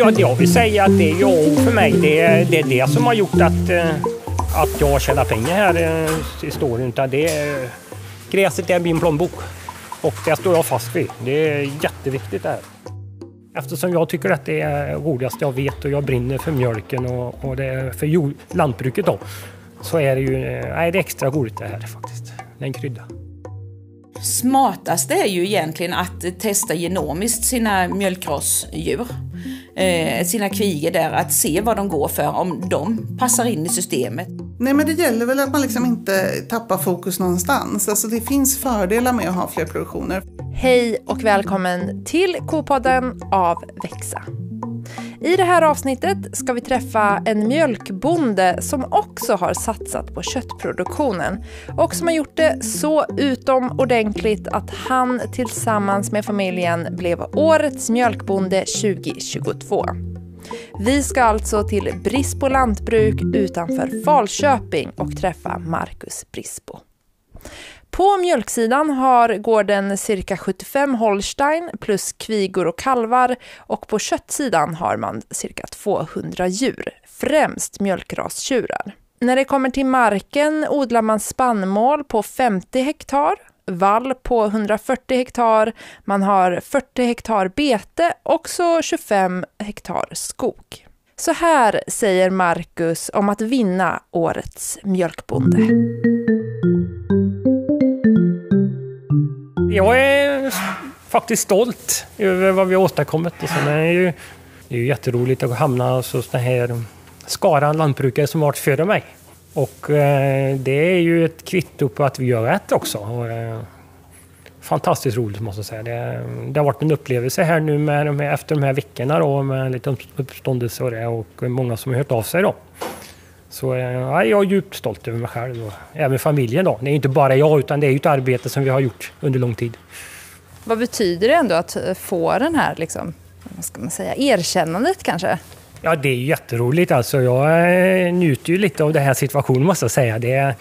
Ja, jag vill säga att det är jobb för mig. Det är, det är det som har gjort att, eh, att jag tjänar pengar här eh, i storyn. Utan det är, gräset är min plånbok. Och det står jag fast vid. Det är jätteviktigt det här. Eftersom jag tycker att det är roligast jag vet och jag brinner för mjölken och, och det är för jord, lantbruket då. Så är det ju eh, nej, det är extra roligt det här faktiskt. Det är en krydda. Smartaste är ju egentligen att testa genomiskt sina mjölkrossdjur. Eh, sina kvigor där, att se vad de går för, om de passar in i systemet. Nej men det gäller väl att man liksom inte tappar fokus någonstans. Alltså det finns fördelar med att ha fler produktioner. Hej och välkommen till Kopodden av Växa. I det här avsnittet ska vi träffa en mjölkbonde som också har satsat på köttproduktionen och som har gjort det så utomordentligt att han tillsammans med familjen blev Årets mjölkbonde 2022. Vi ska alltså till Brisbo lantbruk utanför Falköping och träffa Marcus Brisbo. På mjölksidan har gården cirka 75 Holstein plus kvigor och kalvar och på köttsidan har man cirka 200 djur, främst mjölkrastjurar. När det kommer till marken odlar man spannmål på 50 hektar, vall på 140 hektar, man har 40 hektar bete och så 25 hektar skog. Så här säger Marcus om att vinna årets mjölkbonde. Jag är faktiskt stolt över vad vi har åstadkommit. Och sen är det, ju, det är ju jätteroligt att hamna hos den här skaran lantbrukare som varit före mig. Och eh, det är ju ett kvitto på att vi gör rätt också. Och, eh, fantastiskt roligt måste jag säga. Det, det, har varit en upplevelse här nu med, med, efter de här veckorna då, med lite uppståndelse och det och många som har hört av sig. Då. Så eh, ja, jag är djupt stolt över mig själv och även familjen. Då. Det är inte bara jag utan det är ett arbete som vi har gjort under lång tid. Vad betyder det ändå att få den här liksom, vad ska man säga, erkännandet kanske? Ja, det är jätteroligt. Alltså, jag eh, njuter ju lite av den här situationen måste jag säga. Det är,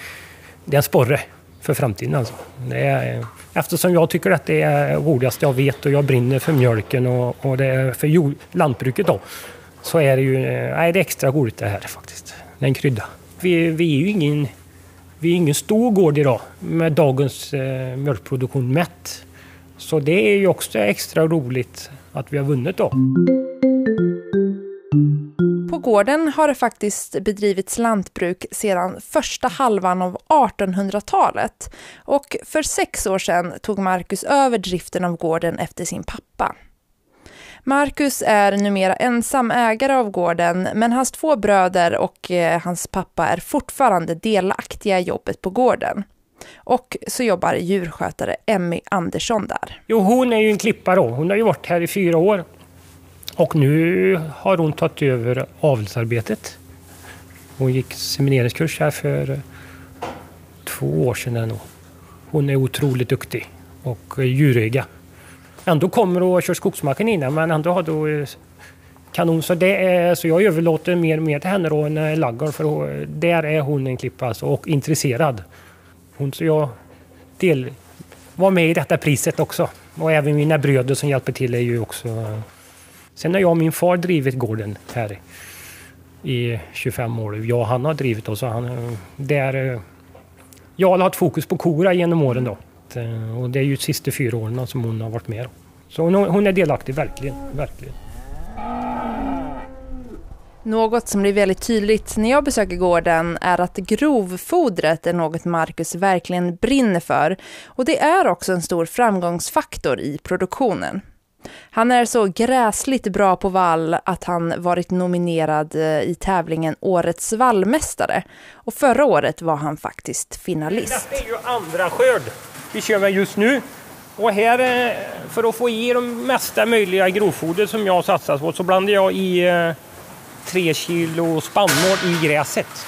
det är en sporre för framtiden. Alltså. Det är, eftersom jag tycker att det är roligast jag vet och jag brinner för mjölken och, och det är för jord, lantbruket då, så är det ju eh, nej, det är extra roligt det här faktiskt. Det är en krydda. Vi, vi är ju ingen, vi är ingen stor gård idag med dagens eh, mjölkproduktion mätt. Så det är ju också extra roligt att vi har vunnit då. På gården har det faktiskt bedrivits lantbruk sedan första halvan av 1800-talet och för sex år sedan tog Marcus över driften av gården efter sin pappa. Marcus är numera ensam ägare av gården, men hans två bröder och eh, hans pappa är fortfarande delaktiga i jobbet på gården. Och så jobbar djurskötare Emmy Andersson där. Jo, hon är ju en klippa då. Hon har ju varit här i fyra år. Och nu har hon tagit över avelsarbetet. Hon gick semineringskurs här för eh, två år sedan. Hon är otroligt duktig och eh, djuröga ändå kommer och kör skogsmaskin innan men ändå har då eh, kanon. Så, det är, så jag överlåter mer och mer till henne då än eh, för där är hon en klippa alltså, och intresserad. Hon, så jag del, var med i detta priset också. Och även mina bröder som hjälper till är ju också... Eh. Sen har jag och min far drivit gården här i 25 år. Jag och han har drivit oss. Han, eh, där, jag har haft fokus på kora genom åren då. Eh, och det är ju de sista fyra åren som hon har varit med. Så hon, hon är delaktig, verkligen. verkligen. Något som blir väldigt tydligt när jag besöker gården är att grovfodret är något Marcus verkligen brinner för. Och det är också en stor framgångsfaktor i produktionen. Han är så gräsligt bra på vall att han varit nominerad eh, i tävlingen Årets vallmästare. Och förra året var han faktiskt finalist. Det är ju andra skörd vi kör med just nu. Och här, eh, för att få i de mesta möjliga grovfoder som jag satsat på, så blandar jag i eh, tre kilo spannmål i gräset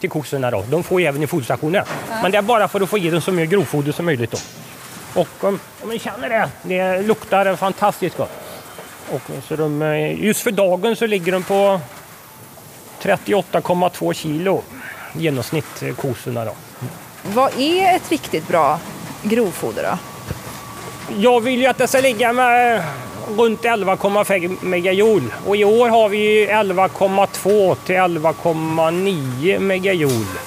till kossorna. Då. De får även i foderstationen. Ja. Men det är bara för att få i dem så mycket grovfoder som möjligt. Då. Och om, om ni känner det, det luktar fantastiskt gott. Och så de, eh, just för dagen så ligger de på 38,2 kilo genomsnitt kossorna. Då. Vad är ett riktigt bra grovfoder då? Jag vill ju att det ska ligga med runt 11,5 megajoule och i år har vi 11,2 till 11,9 megajoule.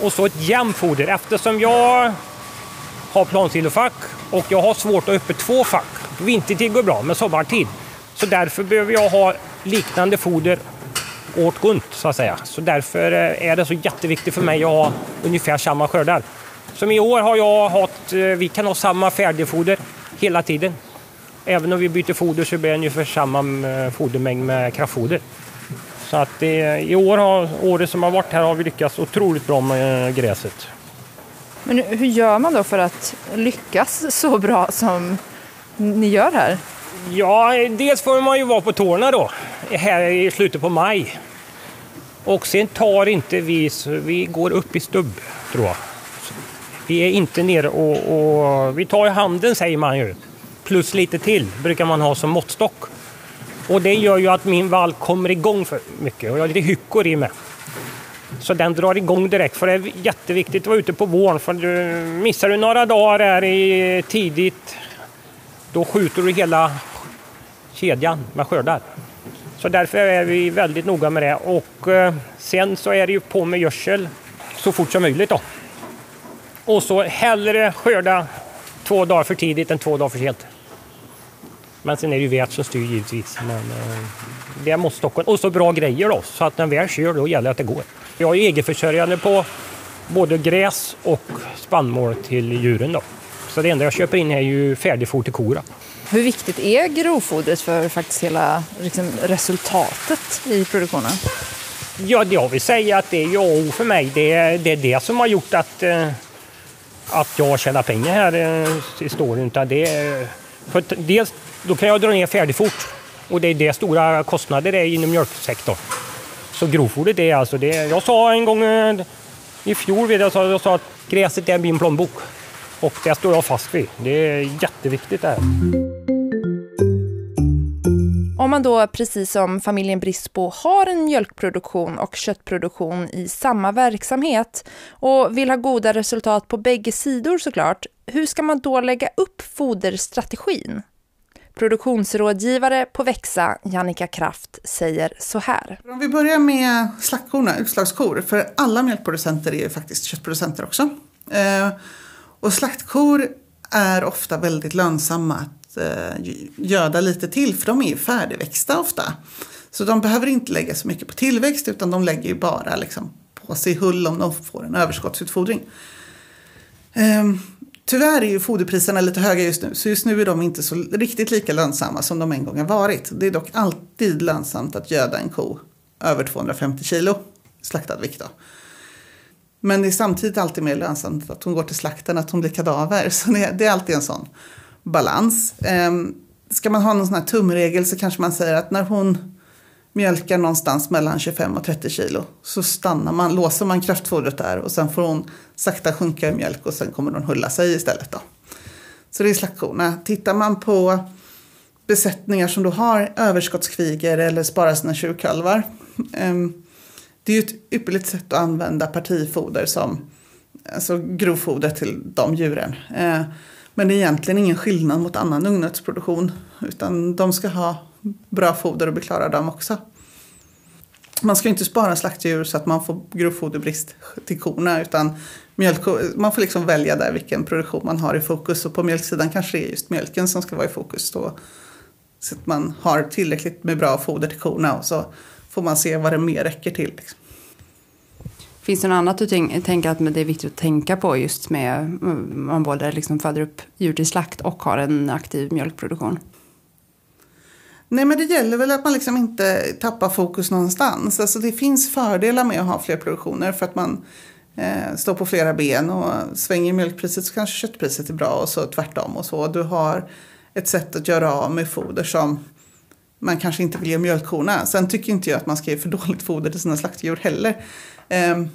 Och så ett jämnfoder eftersom jag har plansilofack och jag har svårt att öppna två fack. Vintertid går bra, men sommartid. Så därför behöver jag ha liknande foder året runt så att säga. Så därför eh, är det så jätteviktigt för mig att ha ungefär samma skördar. Som i år har jag haft, eh, vi kan ha samma färdigfoder hela tiden. Även om vi byter foder så blir det ungefär samma eh, fodermängd med kraftfoder. Så att det, i år, har, året som har varit här har vi lyckats otroligt bra med gräset. Men hur gör man då för att lyckas så bra som ni gör här? Ja, dels får man ju vara på tårna då, här i slutet på maj. Och sen tar inte vi, vi går upp i stubb tror jag. Vi är inte nere och, och vi tar i handen säger man ju. Plus lite till brukar man ha som måttstock. Och det gör ju att min vall kommer igång för mycket och jag har lite hyckor i mig. Så den drar igång direkt för det är jätteviktigt att vara ute på våren för du, missar du några dagar här i tidigt då skjuter du hela kedjan med skördar. Så därför är vi väldigt noga med det och eh, sen så är det ju på med gödsel så fort som möjligt då. Och så hellre skörda två dagar för tidigt än två dagar för sent. Men sen är det ju vät som styr givetvis. Men eh, det måste Stockholm. Och så bra grejer då, så att när vi väl kör då gäller det att det går. Jag är egenförsörjande på både gräs och spannmål till djuren då. Så det enda jag köper in är ju färdigfoder till korna. Hur viktigt är grovfodret för faktiskt hela liksom, resultatet i produktionen? Ja, jag vill säga att det är ju för mig. Det är, det är det som har gjort att, eh, att jag tjänar pengar här eh, i storyn. Det är, för dels då kan jag dra ner färdigfort och det är det stora kostnader det är inom mjölksektorn. Så grovfodret är alltså det. Jag sa en gång eh, i fjol, jag sa, jag sa att gräset är min plånbok. Och det står jag fast vid. Det är jätteviktigt det här. Om man då, precis som familjen Brisbo, har en mjölkproduktion och köttproduktion i samma verksamhet och vill ha goda resultat på bägge sidor såklart, hur ska man då lägga upp foderstrategin? Produktionsrådgivare på Växa, Jannica Kraft, säger så här. Om vi börjar med slaktkorna, utslagskor, för alla mjölkproducenter är ju faktiskt köttproducenter också. Och slaktkor är ofta väldigt lönsamma att eh, göda lite till för de är ju färdigväxta ofta. Så de behöver inte lägga så mycket på tillväxt utan de lägger ju bara liksom på sig hull om de får en överskottsutfodring. Ehm, tyvärr är ju foderpriserna lite höga just nu så just nu är de inte så riktigt lika lönsamma som de en gång har varit. Det är dock alltid lönsamt att göda en ko över 250 kilo slaktad vikt. Då. Men det är samtidigt alltid mer lönsamt att hon går till slakten att hon blir kadaver. Så det, det är alltid en sån balans. Ehm, ska man ha någon sån här tumregel så kanske man säger att när hon mjölkar någonstans mellan 25 och 30 kilo så stannar man, låser man kraftfodret där och sen får hon sakta sjunka i mjölk och sen kommer hon hulla sig istället. Då. Så det är slaktkorna. Tittar man på besättningar som då har överskottskviger eller sparar sina tjurkalvar ehm, det är ju ett ypperligt sätt att använda partifoder som alltså grovfoder till de djuren. Eh, men det är egentligen ingen skillnad mot annan ungnötsproduktion. Utan de ska ha bra foder och bli klara dem också. Man ska inte spara slaktdjur så att man får grovfoderbrist till korna. Utan mjölk, man får liksom välja där vilken produktion man har i fokus. Och på mjölksidan kanske det är just mjölken som ska vara i fokus. Då. Så att man har tillräckligt med bra foder till korna. Och så får man se vad det mer räcker till. Liksom. Finns det något annat du tänker att det är viktigt att tänka på just med man både liksom föder upp djur till slakt och har en aktiv mjölkproduktion? Nej men det gäller väl att man liksom inte tappar fokus någonstans. Alltså det finns fördelar med att ha fler produktioner för att man eh, står på flera ben och svänger mjölkpriset så kanske köttpriset är bra och så tvärtom och så. Du har ett sätt att göra av med foder som man kanske inte vill ge mjölkkorna. Sen tycker inte jag att man ska ge för dåligt foder till sina slaktdjur heller. Um,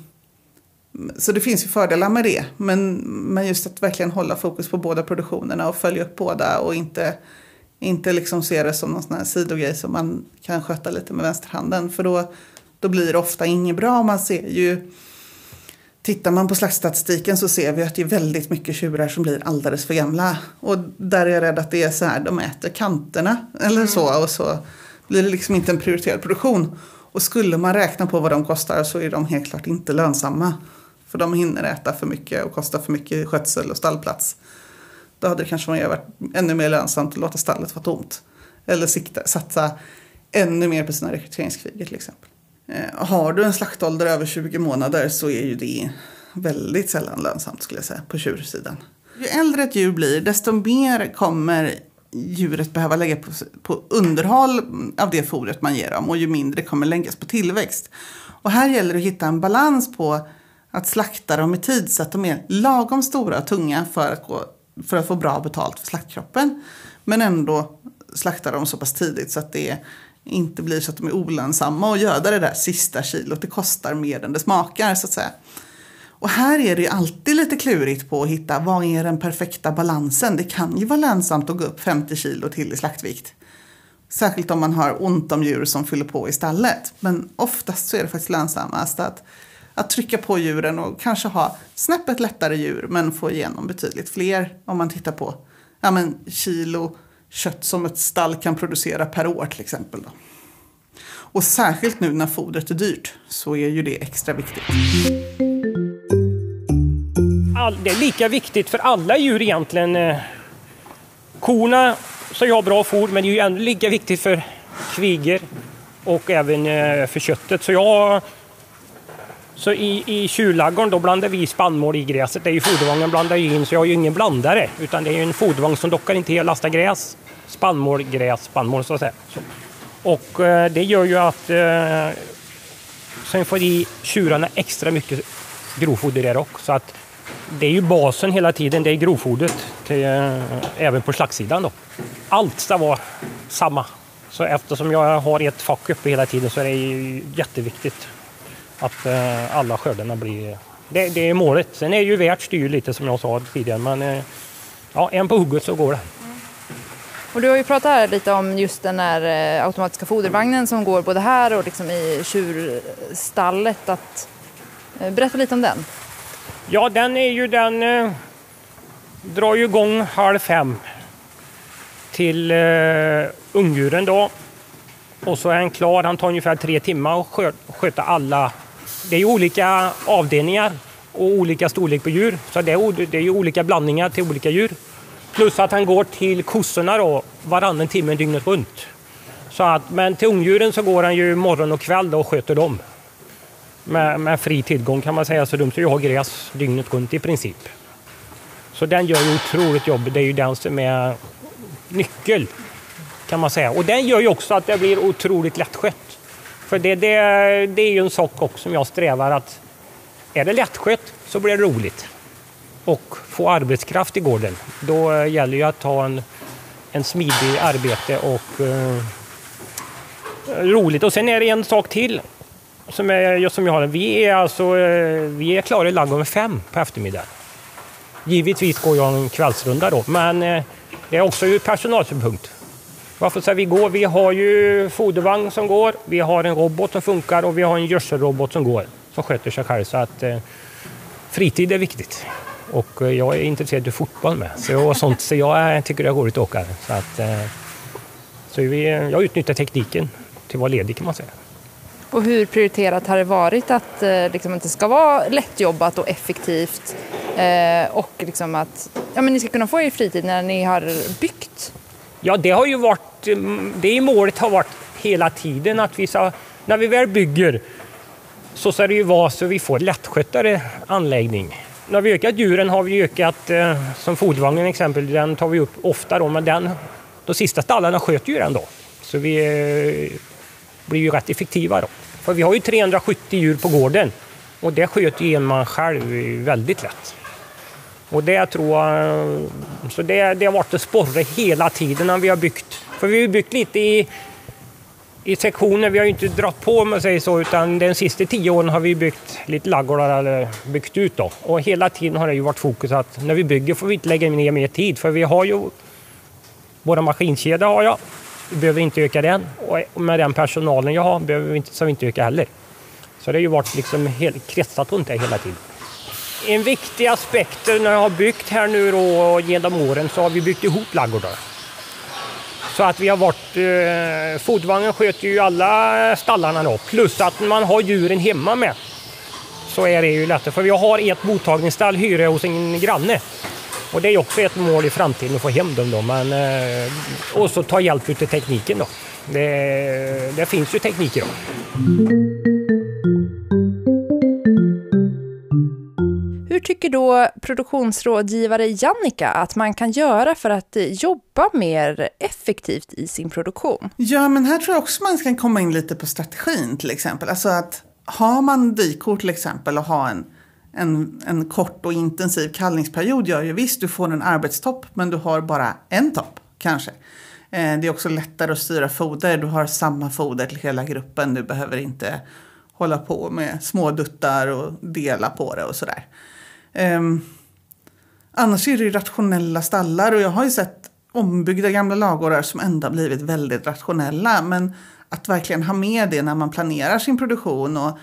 så det finns ju fördelar med det. Men, men just att verkligen hålla fokus på båda produktionerna och följa upp båda och inte, inte liksom se det som någon sån här sidogrej som man kan sköta lite med vänsterhanden. För då, då blir det ofta inget bra. Man ser ju Tittar man på slaktstatistiken så ser vi att det är väldigt mycket tjurar som blir alldeles för gamla. Och där är jag rädd att det är så här, de äter kanterna eller så och så blir det liksom inte en prioriterad produktion. Och skulle man räkna på vad de kostar så är de helt klart inte lönsamma. För de hinner äta för mycket och kostar för mycket skötsel och stallplats. Då hade det kanske varit ännu mer lönsamt att låta stallet vara tomt. Eller sikta, satsa ännu mer på sina rekryteringskviger till exempel. Eh, har du en slaktålder över 20 månader så är ju det väldigt sällan lönsamt skulle jag säga på tjursidan. Ju äldre ett djur blir desto mer kommer djuret behöva lägga på, på underhåll av det fodret man ger dem och ju mindre kommer läggas på tillväxt. Och här gäller det att hitta en balans på att slakta dem i tid så att de är lagom stora och tunga för att, gå, för att få bra betalt för slaktkroppen. Men ändå slakta dem så pass tidigt så att det inte blir så att de är olönsamma och göda det där sista kilot. Det kostar mer än det smakar så att säga. Och här är det ju alltid lite klurigt på att hitta vad är den perfekta balansen. Det kan ju vara lönsamt att gå upp 50 kilo till i slaktvikt. Särskilt om man har ont om djur som fyller på i stallet. Men oftast så är det faktiskt lönsammast att, att trycka på djuren och kanske ha snäppet lättare djur men få igenom betydligt fler om man tittar på ja, men, kilo kött som ett stall kan producera per år till exempel. Då. Och särskilt nu när fodret är dyrt så är ju det extra viktigt. det är lika viktigt för alla djur egentligen. Eh, korna ska ju ha bra foder men det är ju ännu lika viktigt för kvigor och även eh, för köttet. Så jag så i, i tjurlaggården då blandar vi spannmål i gräset. Det är ju fodervagnen blandar in så jag har ju ingen blandare utan det är en fodervagn som dockar in till lasta gräs. Spannmål, gräs, spannmål så att säga. Så. Och eh, det gör ju att eh, sen får i tjurarna extra mycket grovfoder där också. Så att det är ju basen hela tiden, det är grovfodret till, eh, även på slaktsidan då. Allt ska vara samma. Så eftersom jag har ett fack uppe hela tiden så är det ju jätteviktigt att eh, alla skördarna blir... Det, det, är målet. Sen är det ju värt styr lite som jag sa tidigare men eh, ja, en på hugget så går det. Och du har ju pratat här lite om just den här eh, automatiska fodervagnen som går både här och liksom i tjurstallet. Att, berätta lite om den. Ja, den är ju den eh, drar ju igång halv fem till eh, ungdjuren då. Och så är den klar. Han tar ungefär tre timmar att sköta alla det är ju olika avdelningar och olika storlek på djur. Så det är, det är olika blandningar till olika djur. Plus att han går till kossorna då varannan timme dygnet runt. Så att, men till ungdjuren så går han ju morgon och kväll då och sköter dem. Med, med fri tillgång kan man säga, så de ska ju ha gräs dygnet runt i princip. Så den gör ju otroligt jobb. Det är ju den som är nyckel kan man säga. Och den gör ju också att det blir otroligt lättskött. För det, det, det är ju en sak också som jag strävar att är det lättskött så blir det roligt. Och få arbetskraft i gården. Då gäller det att ha en, en smidig arbete och eh, roligt. Och sen är det en sak till som, är, som jag har. Vi är, alltså, eh, vi är klara i ladugården fem på eftermiddagen. Givetvis går jag en kvällsrunda då, men eh, det är också ur personalsynpunkt. Varför ska vi gå? Vi har ju fodervagn som går, vi har en robot som funkar och vi har en gödselrobot som går, som sköter sig själv. Så att eh, fritid är viktigt. Och eh, jag är intresserad av fotboll med, så, jag, sånt, så jag tycker det är roligt att åka. Så, att, eh, så vi, jag utnyttjar tekniken till att vara ledig kan man säga. Och hur prioriterat har det varit att eh, liksom, att det ska vara lättjobbat och effektivt eh, och liksom att ja, men ni ska kunna få er fritid när ni har byggt Ja, det har ju varit, Eh, det målet har varit hela tiden att vi ska, när vi väl bygger så ska det ju vara så vi får lättsköttare anläggning. När vi ökat djuren har vi ökat, eh, som fodervagnen exempel, den tar vi upp ofta då, men den, de sista stallarna sköter ju den då. Så vi eh, blir ju rätt effektiva då. För vi har ju 370 djur på gården och det sköter ju en man själv väldigt lätt. Och det tror jag, så det, det har varit en sporre hela tiden när vi har byggt. För vi har byggt lite i, i sektioner, vi har ju inte dragit på om man säger så, utan de sista tio åren har vi byggt lite laggårdar eller byggt ut då. Och hela tiden har det ju varit fokus att när vi bygger får vi inte lägga ner mer tid, för vi har ju våra maskinkedja har jag, vi behöver inte öka den. Och med den personalen jag har behöver vi inte, så vi inte öka heller. Så det har ju varit liksom helt kretsat runt det hela tiden. En viktig aspekt när jag har byggt här nu då genom åren så har vi byggt ihop ladugårdar. Så att vi har varit... Eh, fodvagnen sköter ju alla stallarna då. Plus att man har djuren hemma med. Så är det ju lättare. För vi har ett mottagningsstall hyra hos en granne. Och det är också ett mål i framtiden att få hem dem då. Men, eh, och så ta hjälp av tekniken då. Det, det finns ju teknik idag. Tycker då produktionsrådgivare Jannica att man kan göra för att eh, jobba mer effektivt i sin produktion? Ja, men här tror jag också man kan komma in lite på strategin till exempel. Alltså att har man dykort till exempel och har en, en, en kort och intensiv kallningsperiod gör ju visst, du får en arbetstopp men du har bara en topp kanske. Eh, det är också lättare att styra foder. Du har samma foder till hela gruppen. Du behöver inte hålla på med små duttar och dela på det och sådär. Um, annars är det ju rationella stallar och jag har ju sett ombyggda gamla lagårdar som ändå blivit väldigt rationella. Men att verkligen ha med det när man planerar sin produktion och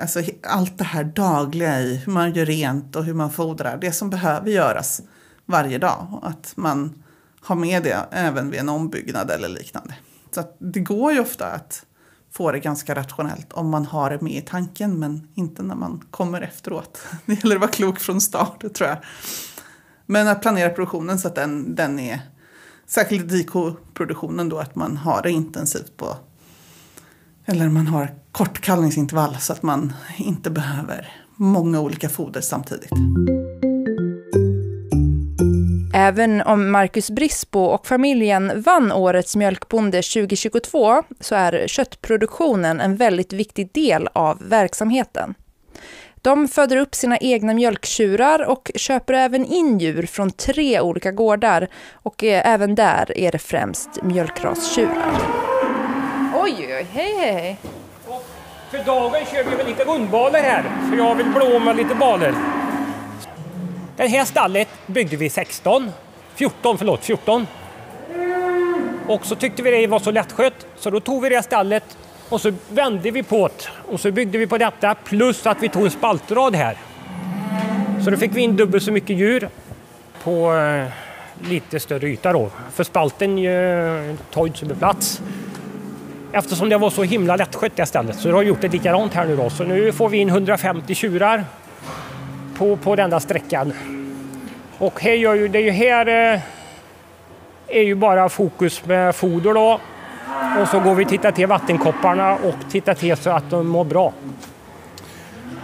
alltså, allt det här dagliga i hur man gör rent och hur man fodrar. Det som behöver göras varje dag. Att man har med det även vid en ombyggnad eller liknande. Så det går ju ofta att få det ganska rationellt om man har det med i tanken men inte när man kommer efteråt. Det gäller att vara klok från start, tror jag. Men att planera produktionen så att den, den är, särskilt dikoproduktionen då, att man har det intensivt på, eller man har kort kallningsintervall så att man inte behöver många olika foder samtidigt. Även om Marcus Brisbo och familjen vann årets mjölkbonde 2022 så är köttproduktionen en väldigt viktig del av verksamheten. De föder upp sina egna mjölktjurar och köper även in djur från tre olika gårdar och även där är det främst mjölkrastjurar. Oj, oj, hej, hej. För dagen kör vi väl lite rundbaler här, för jag vill blå med lite baler. Det här stallet byggde vi 16, 14, förlåt, 14. Och så tyckte vi det var så lättskött så då tog vi det stallet och så vände vi på det och så byggde vi på detta plus att vi tog en spaltrad här. Så då fick vi in dubbelt så mycket djur på eh, lite större yta då. För spalten tar ju inte så mycket plats. Eftersom det var så himla lättskött det stället så har jag gjort det likadant här nu då. Så nu får vi in 150 tjurar på, på den där sträckan. Och här gör ju, det är ju här eh, är ju bara fokus med foder då. Och så går vi och tittar till vattenkopparna och tittar till så att de mår bra.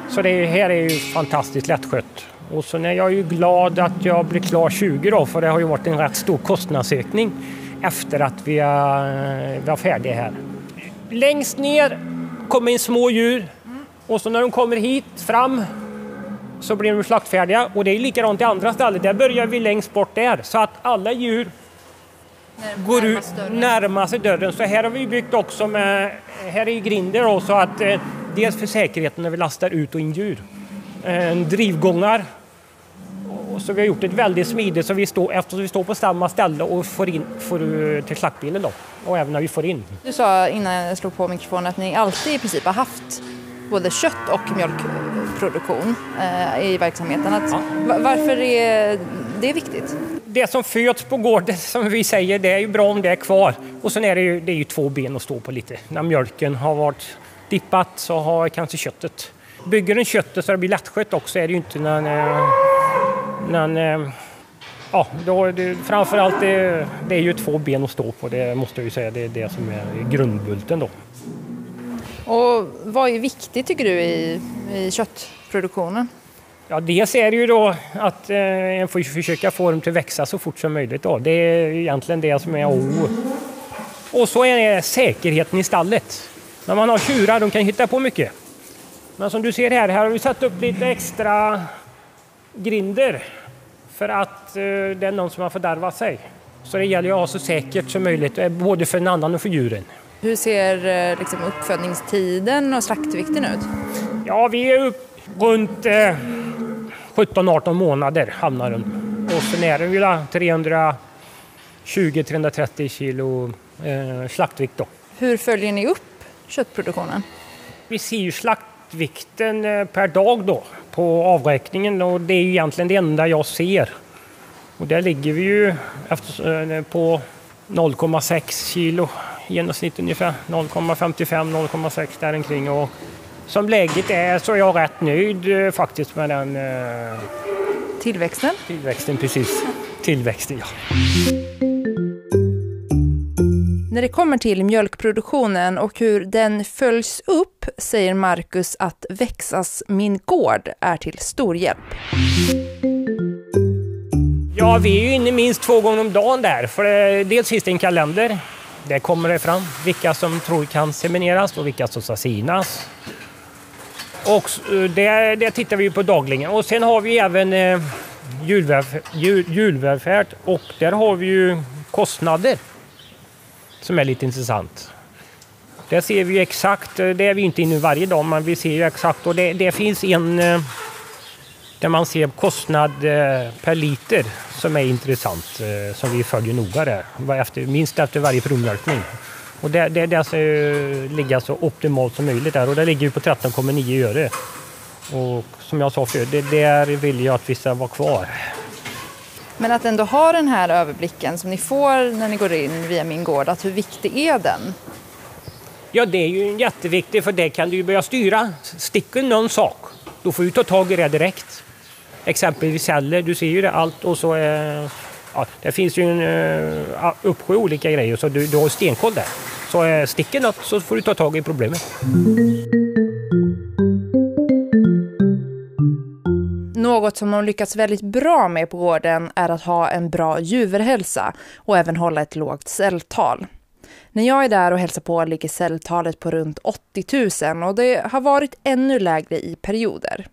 Så det här är ju fantastiskt lättskött. Och så är jag ju glad att jag blir klar 20 då, för det har ju varit en rätt stor kostnadsökning efter att vi eh, var färdiga här. Längst ner kommer in små djur och så när de kommer hit fram så blir de slaktfärdiga och det är likadant i andra ställen. Där börjar vi längst bort där så att alla djur Närm går ut närmar sig dörren. Så här har vi byggt också med, här är ju grinder då, så att eh, dels för säkerheten när vi lastar ut och in djur. Eh, drivgångar. Och så vi har gjort ett väldigt smidigt så vi står, eftersom vi står på samma ställe och får in får, till slaktbilen då. Och även när vi får in. Du sa innan jag slog på mikrofonen att ni alltid i princip har haft både kött och mjölkproduktion eh, i verksamheten. Att. Varför är det viktigt? Det som föds på gården, som vi säger, det är ju bra om det är kvar. Och sen är det ju, det är ju två ben att stå på lite. När mjölken har varit dippat så har kanske köttet. Bygger den köttet så det blir lättskött också är det ju inte när, när, när Ja, då, det, framförallt det, det är ju två ben att stå på, det måste jag ju säga. Det är det som är grundbulten då. Och vad är viktigt tycker du i, i köttproduktionen? Ja, dels är det ju då att eh, en får försöka få dem till att växa så fort som möjligt. Då. Det är egentligen det som är O. Och så är det säkerheten i stallet. När man har tjurar, de kan hitta på mycket. Men som du ser här, här har vi satt upp lite extra grinder för att eh, det är någon som har fördärvat sig. Så det gäller att ha så säkert som möjligt, eh, både för en annan och för djuren. Hur ser eh, liksom, uppfödningstiden och slaktvikten ut? Ja, vi är upp runt eh, 17-18 månader hamnar den. Och sen är den 320-330 kilo eh, slaktvikt. Då. Hur följer ni upp köttproduktionen? Vi ser ju slakt, slaktvikten eh, per dag då på avräkningen och det är ju egentligen det enda jag ser. Och där ligger vi ju efter, eh, på 0,6 kilo genomsnitt ungefär. 0,55, 0,6 där omkring. Och som läget är så är jag rätt nöjd eh, faktiskt med den eh, Tillväxten? tillväxten. Precis. Tillväxten, ja. När det kommer till mjölkproduktionen och hur den följs upp säger Marcus att Växas Min Gård är till stor hjälp. Ja, vi är ju inne minst två gånger om dagen där. För eh, dels finns det en kalender. Där kommer det fram vilka som tror kan semineras och vilka som ska sinas. Och eh, där, det, tittar vi på dagligen. Och sen har vi även eh, julvälfärd, jul, julvälfärd och där har vi ju kostnader som är lite intressant. Där ser vi exakt, eh, det är vi inte inne i varje dag, men vi ser ju exakt och det, det finns en eh, där man ser kostnad eh, per liter som är intressant, eh, som vi följer noga där, efter, minst efter varje provmjölkning. Och det, det, det ska ju ligga så optimalt som möjligt där och det ligger ju på 13,9 öre. Och som jag sa förut, det där vill jag att vi ska vara kvar. Men att ändå ha den här överblicken som ni får när ni går in via Min Gård, att hur viktig är den? Ja, det är ju jätteviktigt för det kan du ju börja styra. Sticker någon sak, då får du ta tag i det direkt. Exempelvis celler, du ser ju det allt och så eh, ja, det finns ju en eh, uppsjö olika grejer så du, du har stenkoll där. Så eh, sticker något så får du ta tag i problemet. Något som de lyckats väldigt bra med på gården är att ha en bra djurhälsa och även hålla ett lågt celltal. När jag är där och hälsar på ligger celltalet på runt 80 000 och det har varit ännu lägre i perioder.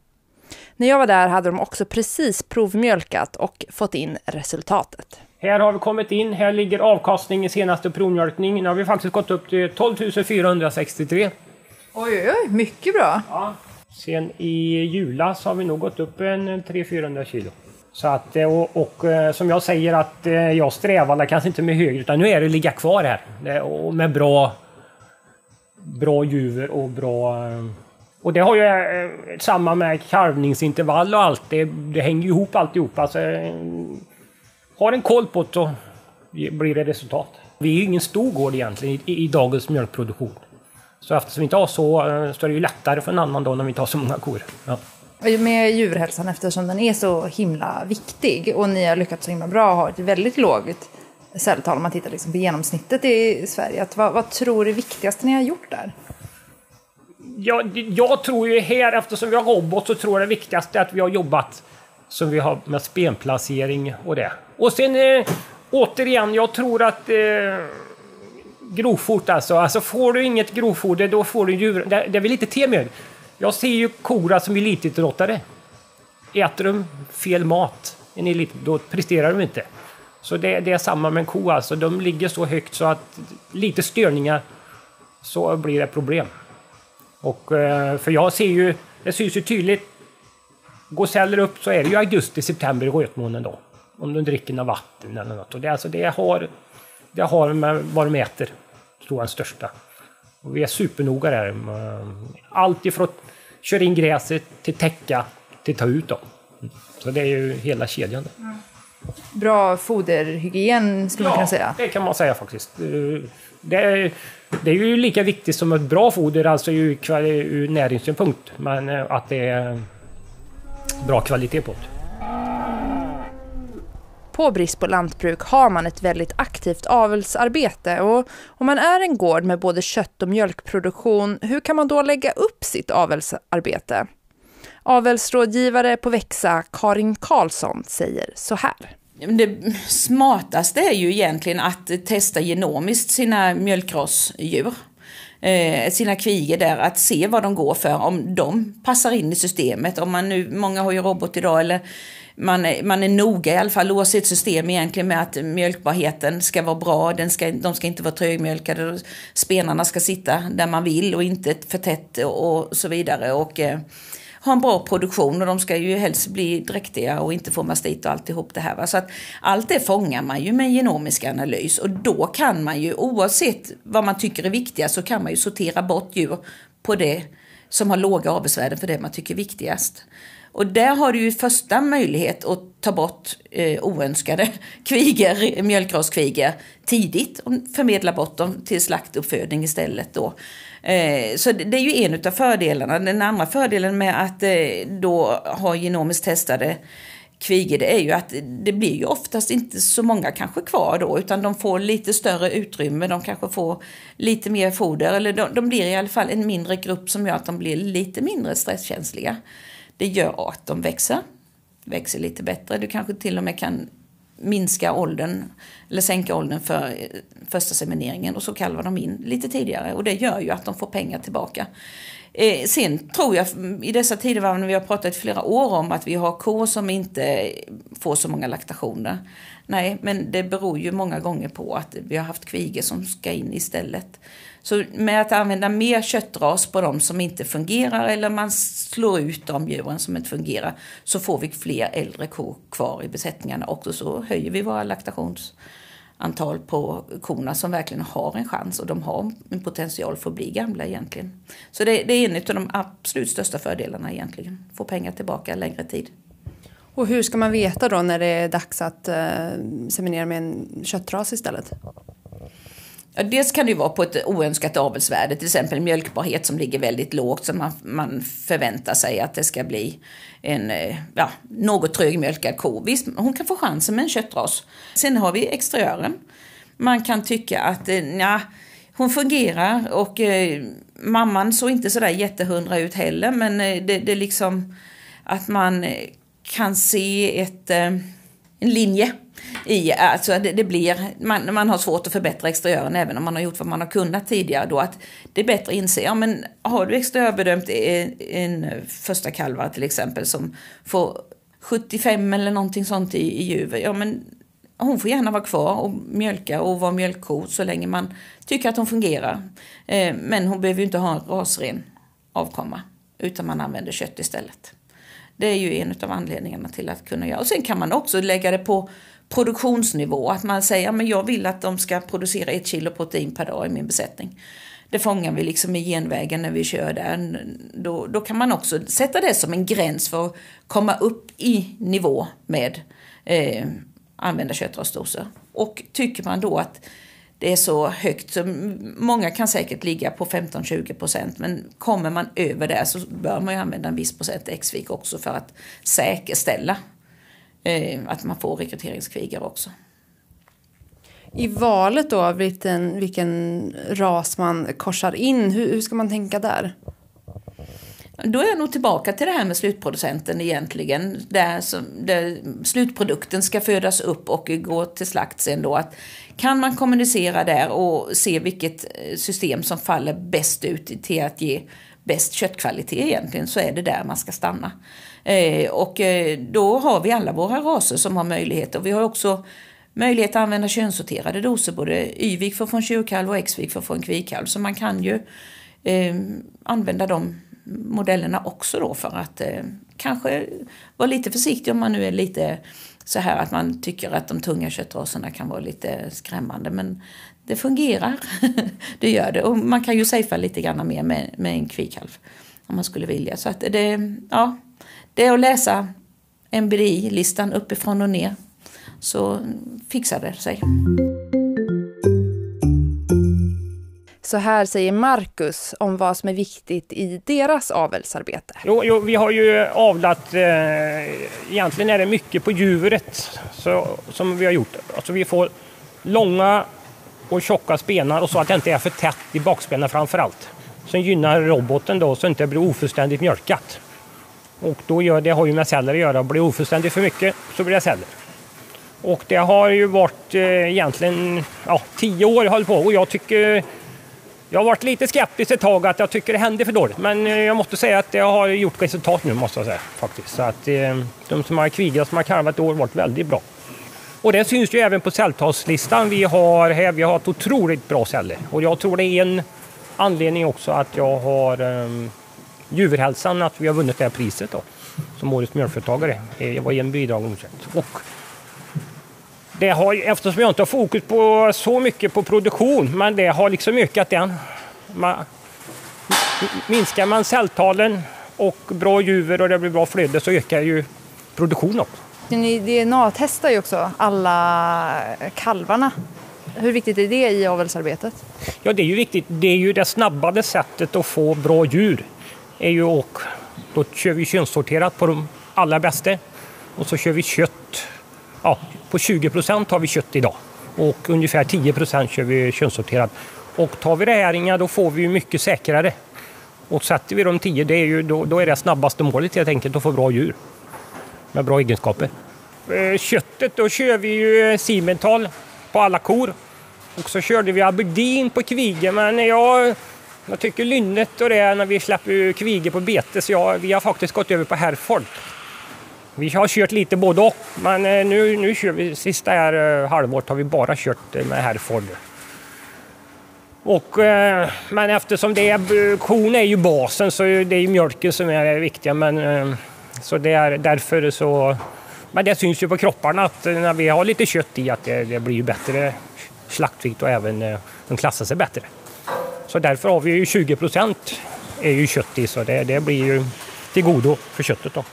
När jag var där hade de också precis provmjölkat och fått in resultatet. Här har vi kommit in, här ligger avkastningen senaste provmjölkning. Nu har vi faktiskt gått upp till 12 463. Oj, oj, oj, mycket bra. Ja. Sen i julas har vi nog gått upp en 300-400 kilo. Så att, eh, och, och eh, som jag säger att eh, jag strävar kanske inte med högre utan nu är det att ligga kvar här. Och med bra, bra djur och bra... Och det har ju eh, samma med kalvningsintervall och allt. Det, det hänger ju ihop alltihopa. Alltså, eh, har en koll på det så blir det resultat. Vi är ju ingen stor gård egentligen i, i dagens mjölkproduktion. Så eftersom vi inte har så, eh, så är det ju lättare för en annan dag när vi inte har så många kor. Ja. Med djurhälsan eftersom den är så himla viktig och ni har lyckats så himla bra och har ett väldigt lågt celltal om man tittar liksom på genomsnittet i Sverige. Att vad, vad tror du är viktigast ni har gjort där? Jag, jag tror ju här, eftersom vi har robot, så tror jag det viktigaste är att vi har jobbat som vi har med spenplacering och det. Och sen eh, återigen, jag tror att eh, grovfot alltså. Alltså får du inget grovfoder, då får du djur... Det, det är väl lite te med. Jag ser ju kor som elitidrottare. Äter de fel mat, en elit, då presterar de inte. Så det, det är samma med en ko alltså. De ligger så högt så att lite störningar så blir det problem. Och, eh, för jag ser ju, det syns ju tydligt. Går celler upp så är det ju augusti, september i rötmånen då. Om de dricker något vatten eller något. Och det, alltså, det, har, det har med vad de äter, tror jag den största. Och vi är supernoga där. med Allt ifrån att köra in gräset till täcka till ta ut dem. Så det är ju hela kedjan. där. Bra foderhygien skulle man kunna säga. det kan man säga faktiskt. Det är, det är ju lika viktigt som ett bra foder, alltså ur, ur näringssynpunkt. Men eh, att det är bra kvalitet på det. På brist på lantbruk har man ett väldigt aktivt avelsarbete och om man är en gård med både kött och mjölkproduktion, hur kan man då lägga upp sitt avelsarbete? Avelsrådgivare på Växa, Karin Karlsson, säger så här. Det smartaste är ju egentligen att testa genomiskt sina mjölkrossdjur. Eh, sina kvigor där, att se vad de går för, om de passar in i systemet. Om man nu, många har ju robot idag, eller man är, man är noga i alla fall oavsett system egentligen med att mjölkbarheten ska vara bra, den ska, de ska inte vara trögmjölkade, spenarna ska sitta där man vill och inte för tätt och så vidare. Och, eh, ha en bra produktion och de ska ju helst bli dräktiga och inte få mastit och alltihop det här. Va? Så att allt det fångar man ju med en genomisk analys och då kan man ju oavsett vad man tycker är viktigast så kan man ju sortera bort djur på det som har låga avelsvärden för det man tycker är viktigast. Och där har du ju första möjlighet att ta bort eh, oönskade kviger, mjölkraskvigor tidigt och förmedla bort dem till slaktuppfödning istället då. Eh, så det är ju en av fördelarna. Den andra fördelen med att eh, då ha genomiskt testade kvigor det är ju att det blir ju oftast inte så många kanske kvar då utan de får lite större utrymme, de kanske får lite mer foder eller de, de blir i alla fall en mindre grupp som gör att de blir lite mindre stresskänsliga. Det gör att de växer, växer lite bättre. Du kanske till och med kan minska åldern eller sänka åldern för eh, första semineringen och så kalvar de in lite tidigare och det gör ju att de får pengar tillbaka. Eh, sen tror jag mm, i dessa tider när vi har pratat i flera år om att vi har kor som inte får så många laktationer. Nej, men det beror ju många gånger på att vi har haft kvigor som ska in istället. Så med att använda mer köttras på de som inte fungerar eller man slår ut de djuren som inte fungerar så får vi fler äldre kor kvar i besättningarna och så höjer vi våra laktationsantal på korna som verkligen har en chans och de har en potential för att bli gamla egentligen. Så det, det är en av de absolut största fördelarna egentligen. Få pengar tillbaka längre tid. Och hur ska man veta då när det är dags att eh, seminera med en köttras istället? Ja, dels kan det ju vara på ett oönskat avelsvärde, till exempel mjölkbarhet som ligger väldigt lågt så man, man förväntar sig att det ska bli en eh, ja, något trögmjölkad ko. Visst, hon kan få chansen med en köttras. Sen har vi exteriören. Man kan tycka att eh, ja, hon fungerar och eh, mamman såg inte sådär jättehundra ut heller men eh, det, det är liksom att man eh, kan se ett, eh, en linje i, alltså det, det, blir, man, man har svårt att förbättra exteriören även om man har gjort vad man har kunnat tidigare då att det är bättre att inse, ja men har du exteriörbedömt en, en första kalvar till exempel som får 75 eller någonting sånt i, i juver, ja men hon får gärna vara kvar och mjölka och vara mjölkko så länge man tycker att hon fungerar. Eh, men hon behöver ju inte ha en rasren avkomma utan man använder kött istället. Det är ju en av anledningarna till att kunna göra. Och sen kan man också lägga det på produktionsnivå. Att man säger att jag vill att de ska producera ett kilo protein per dag i min besättning. Det fångar vi liksom i genvägen när vi kör där. Då, då kan man också sätta det som en gräns för att komma upp i nivå med eh, använda köttrasdoser. Och tycker man då att det är så högt, så många kan säkert ligga på 15-20 procent men kommer man över det så bör man ju använda en viss procent X-vik också för att säkerställa att man får rekryteringskvigar också. I valet då, vilken, vilken ras man korsar in, hur, hur ska man tänka där? Då är jag nog tillbaka till det här med slutproducenten egentligen. Där, som, där slutprodukten ska födas upp och gå till slakt sen då. Att kan man kommunicera där och se vilket eh, system som faller bäst ut till att ge bäst köttkvalitet egentligen så är det där man ska stanna. Eh, och eh, då har vi alla våra raser som har möjlighet och vi har också möjlighet att använda könssorterade doser, både Y-vik för att få en tjurkalv och X-vik för att få en kvikalv. Så man kan ju eh, använda de modellerna också då för att eh, kanske vara lite försiktig om man nu är lite så här att man tycker att de tunga köttraserna kan vara lite skrämmande. Men det fungerar. det gör det. Och man kan ju safea lite grann mer med, med en kvikalv om man skulle vilja. Så att det, ja, det är att läsa NBDI-listan uppifrån och ner så fixar det sig. Så här säger Marcus om vad som är viktigt i deras avelsarbete. Jo, jo vi har ju avlat, eh, egentligen är det mycket på djuret så, som vi har gjort. Alltså vi får långa och tjocka spenar och så att det inte är för tätt i bakspenen framför allt. Som gynnar roboten då så att det inte blir ofullständigt mjölkat. Och då gör, det har ju med celler att göra. Blir ofullständigt för mycket så blir det celler. Och det har ju varit eh, egentligen ja, tio år jag på och jag tycker jag har varit lite skeptisk ett tag att jag tycker det händer för dåligt. Men eh, jag måste säga att det har gjort resultat nu måste jag säga faktiskt. Så att eh, de som har kvigat som har kalvat i år har varit väldigt bra. Och det syns ju även på celltalslistan vi har här. Vi har ett otroligt bra celler och jag tror det är en anledning också att jag har um, djurhälsan, att vi har vunnit det här priset då, som årets mjölkföretagare. Eh, det var en bidragande orsak. Och det har, eftersom jag inte har fokus på så mycket på produktion, men det har liksom ökat den. Man, minskar man celltalen och bra juver och det blir bra flöde så ökar ju produktionen också. Ni DNA-testar ju också alla kalvarna. Hur viktigt är det i avelsarbetet? Ja, det är ju viktigt. Det är ju det snabbaste sättet att få bra djur. Är ju och då kör vi könssorterat på de allra bästa. Och så kör vi kött. Ja, på 20 procent har vi kött idag. Och ungefär 10 procent kör vi könssorterat. Och tar vi det här då får vi ju mycket säkrare. Och sätter vi de 10, det är ju, då, då är det snabbaste målet helt enkelt att få bra djur. Med bra egenskaper. Eh, köttet, då kör vi ju eh, Simmental på alla kor. Och så körde vi Aberdeen på Kvige, men jag, jag tycker lynnet och det när vi släpper Kvige på bete, så jag, vi har faktiskt gått över på Hereford. Vi har kört lite både och, men eh, nu, nu kör vi, sista här halvåret har vi bara kört med Hereford. Och, men eftersom det är, kon är ju basen så det är mjölken som är det viktiga. Men, så det är därför så... Men det syns ju på kropparna att eh, när vi har lite kött i att det, det blir bättre slaktvikt och även eh, de klassar sig bättre. Så därför har vi ju 20 procent är ju kött i så det, det blir ju till godo för köttet. Då.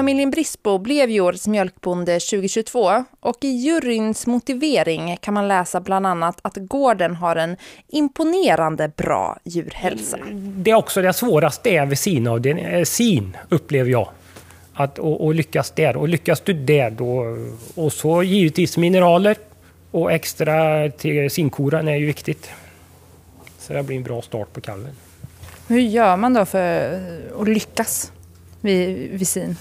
Familjen Brisbo blev ju årets mjölkbonde 2022 och i juryns motivering kan man läsa bland annat att gården har en imponerande bra djurhälsa. Det är också det svåraste är vid sin, sin upplever jag. Att, och, och, lyckas där. Och lyckas du där då... Och så givetvis mineraler och extra till sinkoran är ju viktigt. Så det blir en bra start på kalven. Hur gör man då för att lyckas vid, vid sin?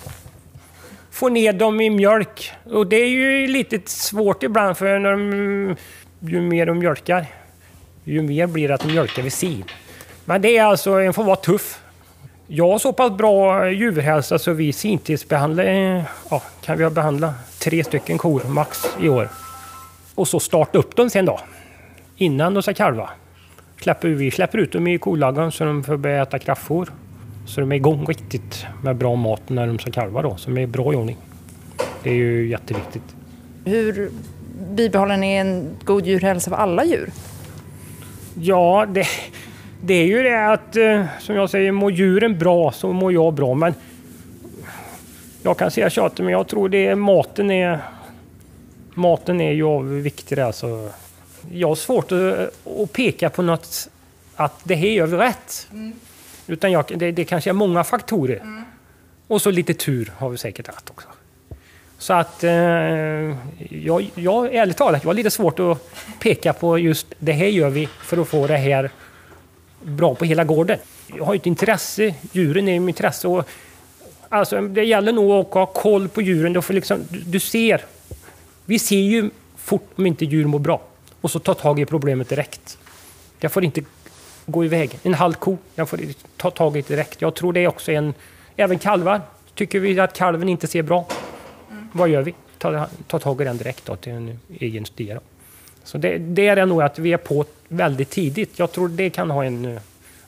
Få ner dem i mjölk. Och det är ju lite svårt ibland för när de, ju mer de mjölkar, ju mer blir det att de mjölkar vid sin. Men det är alltså, en får vara tuff. Jag har så pass bra djurhälsa så vi sintidsbehandlar, ja, kan vi behandla tre stycken kor max i år. Och så starta upp dem sen då, innan de ska kalva. Släpper, vi släpper ut dem i kolagan så de får börja äta kraftfoder. Så de är igång riktigt med bra mat när de ska kalva då, som är bra i ordning. Det är ju jätteviktigt. Hur bibehåller ni en god djurhälsa för alla djur? Ja, det, det är ju det att, eh, som jag säger, mår djuren bra så mår jag bra. Men jag kan säga tjatet, men jag tror det är maten är Maten är ju viktig alltså. Jag har svårt att, att peka på något att det här gör vi rätt. Mm. Utan jag, det, det kanske är många faktorer. Mm. Och så lite tur har vi säkert haft också. Så att eh, jag, jag, ärligt talat, jag har lite svårt att peka på just det här gör vi för att få det här bra på hela gården. Jag har ett intresse, djuren är mitt intresse. Och, alltså, det gäller nog att ha koll på djuren. Du, får liksom, du, du ser, vi ser ju fort om inte djur mår bra. Och så ta tag i problemet direkt. Jag får inte gå iväg. En halv ko, jag får ta tag i direkt. Jag tror det är också en... Även kalvar. Tycker vi att kalven inte ser bra, mm. vad gör vi? Ta, ta tag i den direkt då, till en egen stia. Så det, det är nog att vi är på väldigt tidigt. Jag tror det kan ha en uh,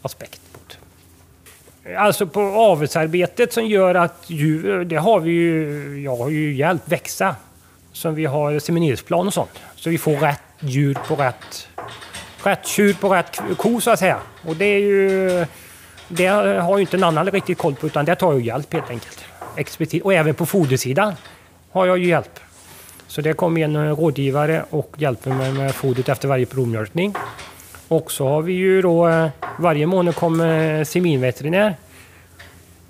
aspekt. på det. Alltså på avelsarbetet som gör att djur, det har vi ju, jag har ju hjälpt växa. Som vi har semineringsplan och sånt. Så vi får rätt djur på rätt rätt tjur på rätt ko så att säga. Och det är ju... Det har ju inte en annan riktigt koll på utan det tar jag hjälp helt enkelt. Expertis. Och även på fodersidan har jag ju hjälp. Så det kommer en rådgivare och hjälper mig med fodret efter varje provmjölkning. Och så har vi ju då eh, varje månad kommer seminveterinär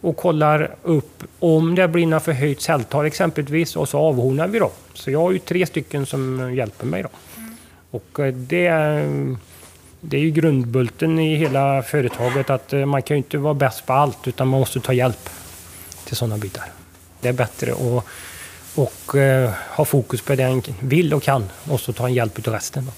och kollar upp om det blir något förhöjt celltal exempelvis och så avhornar vi då. Så jag har ju tre stycken som hjälper mig då. Och eh, det, det är ju grundbulten i hela företaget att eh, man kan ju inte vara bäst på allt utan man måste ta hjälp till sådana bitar. Det är bättre att och, eh, ha fokus på det en vill och kan och så ta en hjälp av resten.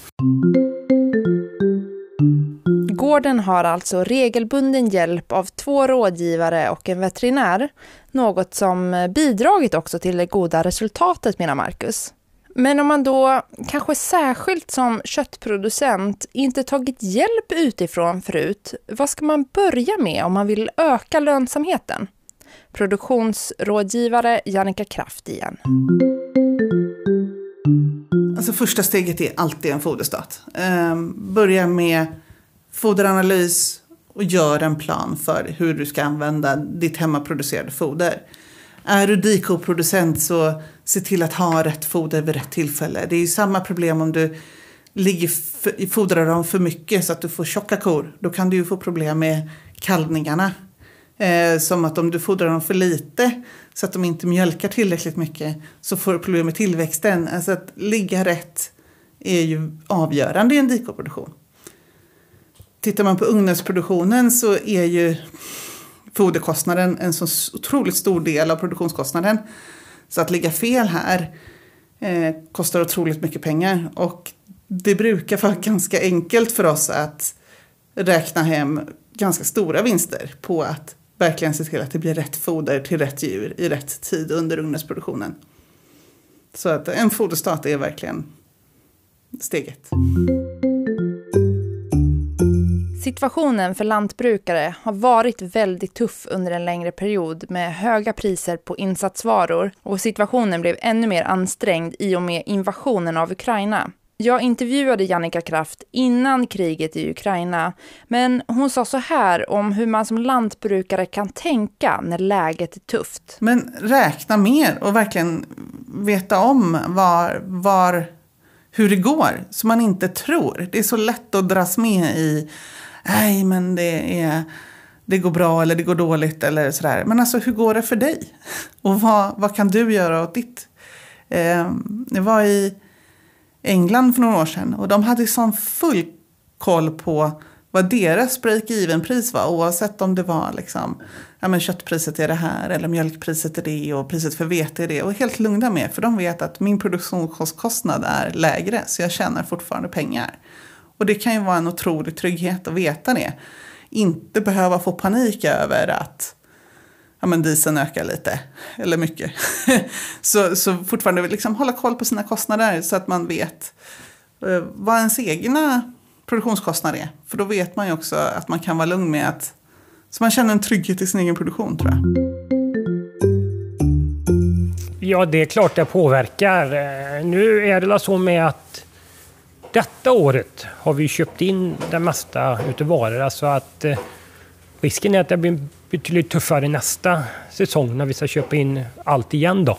Gården har alltså regelbunden hjälp av två rådgivare och en veterinär. Något som bidragit också till det goda resultatet menar Marcus. Men om man då, kanske särskilt som köttproducent, inte tagit hjälp utifrån förut, vad ska man börja med om man vill öka lönsamheten? Produktionsrådgivare Jannica Kraft igen. Alltså första steget är alltid en foderstat. Eh, börja med foderanalys och gör en plan för hur du ska använda ditt hemmaproducerade foder. Är du dikoproducent så se till att ha rätt foder vid rätt tillfälle. Det är ju samma problem om du ligger för, fodrar dem för mycket så att du får tjocka kor. Då kan du ju få problem med kalvningarna. Eh, som att om du fodrar dem för lite så att de inte mjölkar tillräckligt mycket så får du problem med tillväxten. Alltså att ligga rätt är ju avgörande i en dikoproduktion. Tittar man på ugnesproduktionen så är ju foderkostnaden en så otroligt stor del av produktionskostnaden. Så att ligga fel här eh, kostar otroligt mycket pengar. Och det brukar vara ganska enkelt för oss att räkna hem ganska stora vinster på att verkligen se till att det blir rätt foder till rätt djur i rätt tid under ugnesproduktionen. Så att en foderstat är verkligen steget. Situationen för lantbrukare har varit väldigt tuff under en längre period med höga priser på insatsvaror och situationen blev ännu mer ansträngd i och med invasionen av Ukraina. Jag intervjuade Jannica Kraft innan kriget i Ukraina, men hon sa så här om hur man som lantbrukare kan tänka när läget är tufft. Men räkna mer och verkligen veta om var, var, hur det går, så man inte tror. Det är så lätt att dras med i, nej men det är det går bra eller det går dåligt eller sådär. Men alltså hur går det för dig? Och vad, vad kan du göra åt ditt? Eh, jag var i England för några år sedan. Och de hade sån full koll på vad deras break-even-pris var. Oavsett om det var liksom, ja men köttpriset är det här eller mjölkpriset är det och priset för vete är det. Och helt lugna med för de vet att min produktionskostnad är lägre så jag tjänar fortfarande pengar. Och det kan ju vara en otrolig trygghet att veta det. Inte behöva få panik över att ja, men dieseln ökar lite, eller mycket. så, så fortfarande liksom hålla koll på sina kostnader så att man vet eh, vad ens egna produktionskostnad är. För då vet man ju också att man kan vara lugn med att så man känner en trygghet i sin egen produktion tror jag. Ja, det är klart det påverkar. Eh, nu är det så med att detta året har vi köpt in det mesta utav varorna så att eh, risken är att det blir betydligt tuffare nästa säsong när vi ska köpa in allt igen då.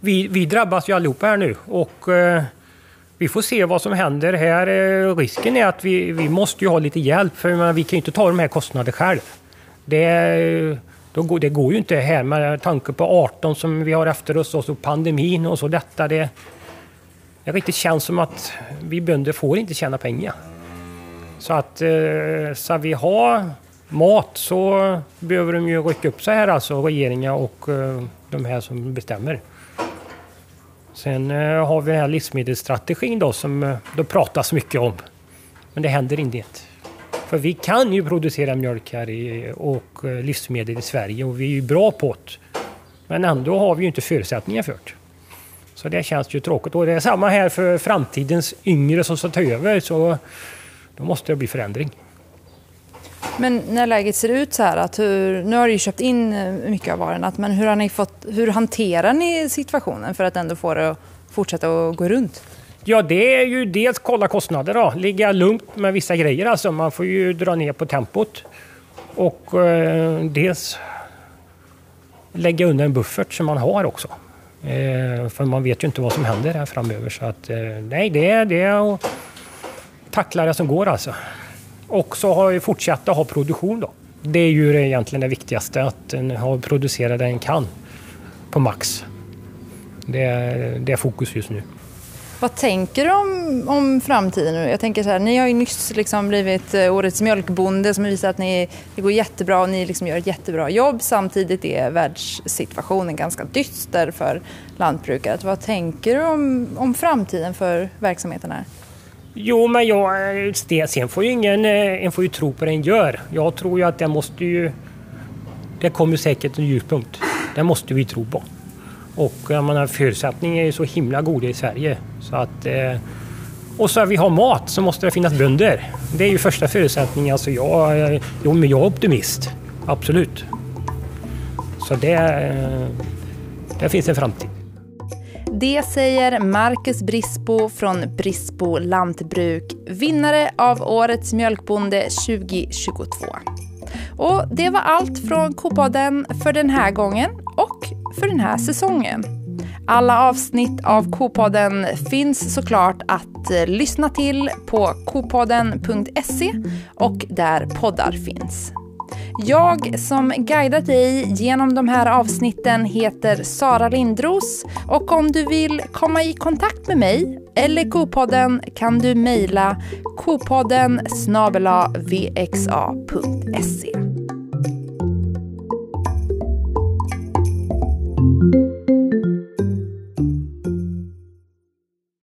Vi, vi drabbas ju allihopa här nu och eh, vi får se vad som händer här. Eh, risken är att vi, vi måste ju ha lite hjälp för menar, vi kan ju inte ta de här kostnaderna själv. Det, då går, det går ju inte här med tanke på 18 som vi har efter oss och så pandemin och så detta. Det, det riktigt känns som att vi bönder får inte tjäna pengar. Så att eh, vi ha mat så behöver de ju rycka upp sig här alltså, regeringar och eh, de här som bestämmer. Sen eh, har vi den här livsmedelsstrategin då som eh, det pratas mycket om. Men det händer inget. För vi kan ju producera mjölk här i, och livsmedel i Sverige och vi är ju bra på det. Men ändå har vi ju inte förutsättningar för det. Så det känns ju tråkigt. Och det är samma här för framtidens yngre som ska ta över. Så då måste det bli förändring. Men när läget ser ut så här, att hur, nu har du köpt in eh, mycket av varorna, men hur, har ni fått, hur hanterar ni situationen för att ändå få det att fortsätta att gå runt? Ja, det är ju dels kolla kostnader då, ligga lugnt med vissa grejer alltså. Man får ju dra ner på tempot. Och eh, dels lägga undan en buffert som man har också. Eh, för man vet ju inte vad som händer här framöver. Så att, eh, nej, det är, det är att tackla det som går alltså. Och så har vi fortsatt att ha produktion då. Det är ju egentligen det viktigaste, att ha producerat det en kan på max. Det är, det är fokus just nu. Vad tänker du om, om framtiden nu? Jag tänker så här, ni har ju nyss liksom blivit eh, årets mjölkbonde som visar att ni, det går jättebra och ni liksom gör ett jättebra jobb. Samtidigt är världssituationen ganska dyster för lantbrukare. Vad tänker du om, om framtiden för verksamheten här? Jo, men jag, sen får ju ingen eh, en får ju tro på det en gör. Jag tror ju att det måste ju... Det kommer säkert en ljuspunkt. Det måste vi tro på. Och jag menar, förutsättningarna är ju så himla goda i Sverige. Så att, eh, och så att vi har mat så måste det finnas bönder. Det är ju första förutsättningen. Alltså jag, eh, jo, men jag är optimist. Absolut. Så det, eh, det finns en framtid. Det säger Marcus Brisbo från Brisbo Lantbruk, vinnare av Årets mjölkbonde 2022. Och det var allt från Kopaden för den här gången och för den här säsongen. Alla avsnitt av K-podden finns såklart att eh, lyssna till på kpodden.se och där poddar finns. Jag som guidat dig genom de här avsnitten heter Sara Lindros och om du vill komma i kontakt med mig eller K-podden kan du mejla kopodden vxa.se.